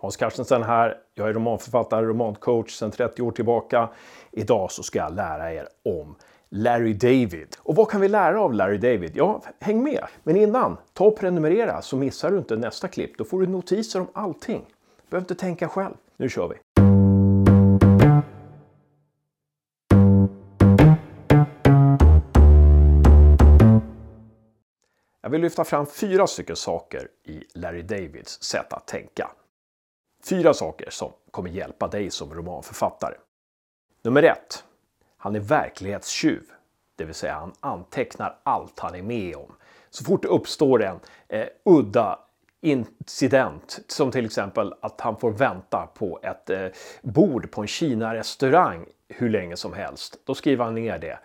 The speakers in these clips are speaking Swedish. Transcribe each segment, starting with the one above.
Hans Carstensen här. Jag är romanförfattare, romancoach sedan 30 år tillbaka. Idag så ska jag lära er om Larry David. Och vad kan vi lära av Larry David? Ja, häng med! Men innan, ta och prenumerera så missar du inte nästa klipp. Då får du notiser om allting. Du behöver inte tänka själv. Nu kör vi! Jag vill lyfta fram fyra stycken saker i Larry Davids sätt att tänka. Fyra saker som kommer hjälpa dig som romanförfattare. Nummer ett. Han är verklighetstjuv. Det vill säga han antecknar allt han är med om. Så fort det uppstår en eh, udda incident, som till exempel att han får vänta på ett eh, bord på en Kina-restaurang hur länge som helst, då skriver han ner det.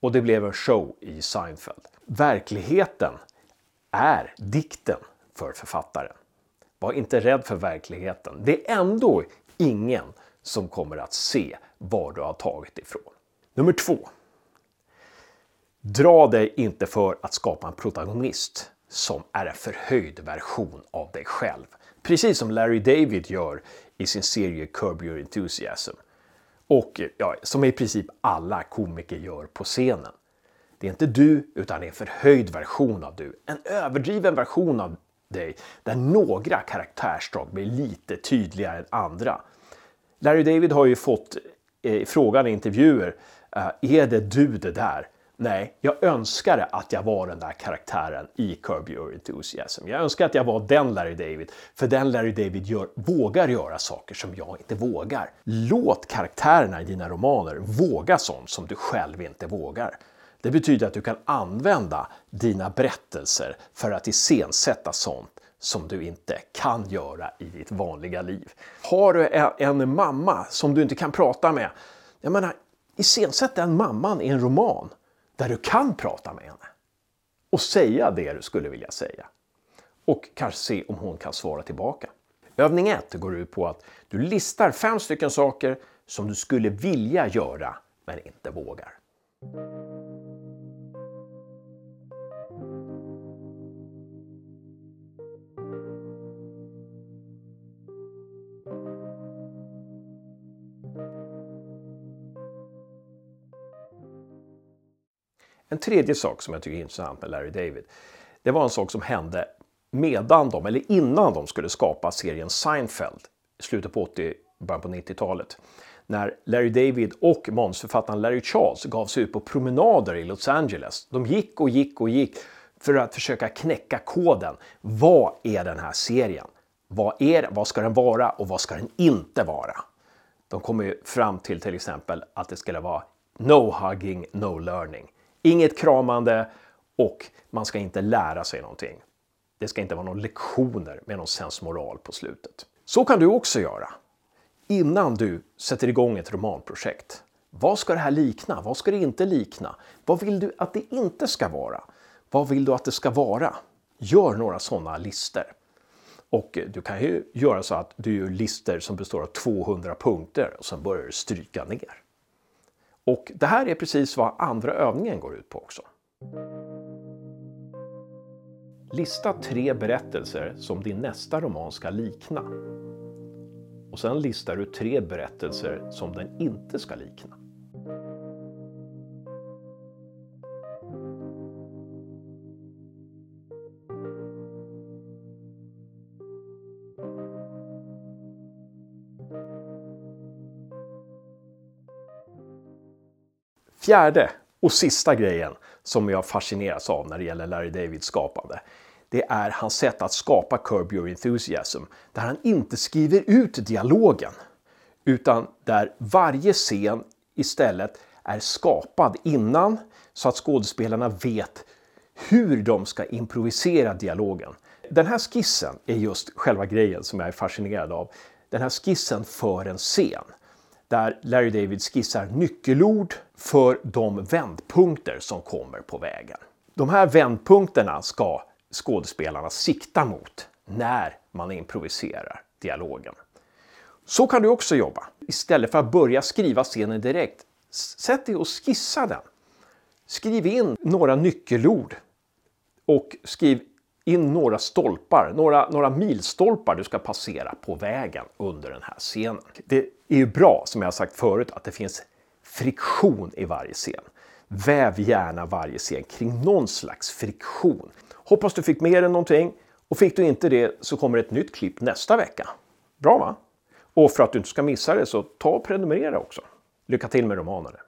Och det blev en show i Seinfeld. Verkligheten är dikten för författaren. Var inte rädd för verkligheten. Det är ändå ingen som kommer att se var du har tagit ifrån. Nummer två. Dra dig inte för att skapa en protagonist som är en förhöjd version av dig själv. Precis som Larry David gör i sin serie Curb Your Enthusiasm. Och ja, som i princip alla komiker gör på scenen. Det är inte du, utan en förhöjd version av du. En överdriven version av Day där några karaktärsdrag blir lite tydligare än andra. Larry David har ju fått eh, frågan i intervjuer, eh, är det du det där? Nej, jag önskade att jag var den där karaktären i Curb Your Enthusiasm. Jag önskar att jag var den Larry David, för den Larry David gör, vågar göra saker som jag inte vågar. Låt karaktärerna i dina romaner våga sånt som du själv inte vågar. Det betyder att du kan använda dina berättelser för att iscensätta sånt som du inte kan göra i ditt vanliga liv. Har du en mamma som du inte kan prata med, jag menar, iscensätt den mamman i en roman där du kan prata med henne och säga det du skulle vilja säga. Och kanske se om hon kan svara tillbaka. Övning 1 går ut på att du listar fem stycken saker som du skulle vilja göra men inte vågar. En tredje sak som jag tycker är intressant med Larry David, det var en sak som hände medan de, eller innan de skulle skapa serien Seinfeld i slutet på 80, början på 90-talet. När Larry David och manusförfattaren Larry Charles gav sig ut på promenader i Los Angeles. De gick och gick och gick för att försöka knäcka koden. Vad är den här serien? Vad, är, vad ska den vara och vad ska den inte vara? De kom ju fram till till exempel att det skulle vara no hugging, no learning. Inget kramande och man ska inte lära sig någonting. Det ska inte vara några lektioner med någon sensmoral på slutet. Så kan du också göra innan du sätter igång ett romanprojekt. Vad ska det här likna? Vad ska det inte likna? Vad vill du att det inte ska vara? Vad vill du att det ska vara? Gör några sådana lister. Och du kan ju göra så att du gör lister som består av 200 punkter och sen börjar du stryka ner. Och det här är precis vad andra övningen går ut på också. Lista tre berättelser som din nästa roman ska likna. Och sen listar du tre berättelser som den inte ska likna. Fjärde och sista grejen som jag fascineras av när det gäller Larry Davids skapande. Det är hans sätt att skapa Curb Your Enthusiasm. Där han inte skriver ut dialogen. Utan där varje scen istället är skapad innan så att skådespelarna vet hur de ska improvisera dialogen. Den här skissen är just själva grejen som jag är fascinerad av. Den här skissen för en scen där Larry David skissar nyckelord för de vändpunkter som kommer på vägen. De här vändpunkterna ska skådespelarna sikta mot när man improviserar dialogen. Så kan du också jobba. Istället för att börja skriva scenen direkt, sätt dig och skissa den. Skriv in några nyckelord och skriv in några stolpar, några, några milstolpar du ska passera på vägen under den här scenen. Det är ju bra, som jag sagt förut, att det finns friktion i varje scen. Väv gärna varje scen kring någon slags friktion. Hoppas du fick med dig någonting och fick du inte det så kommer ett nytt klipp nästa vecka. Bra va? Och för att du inte ska missa det så ta och prenumerera också. Lycka till med romanerna!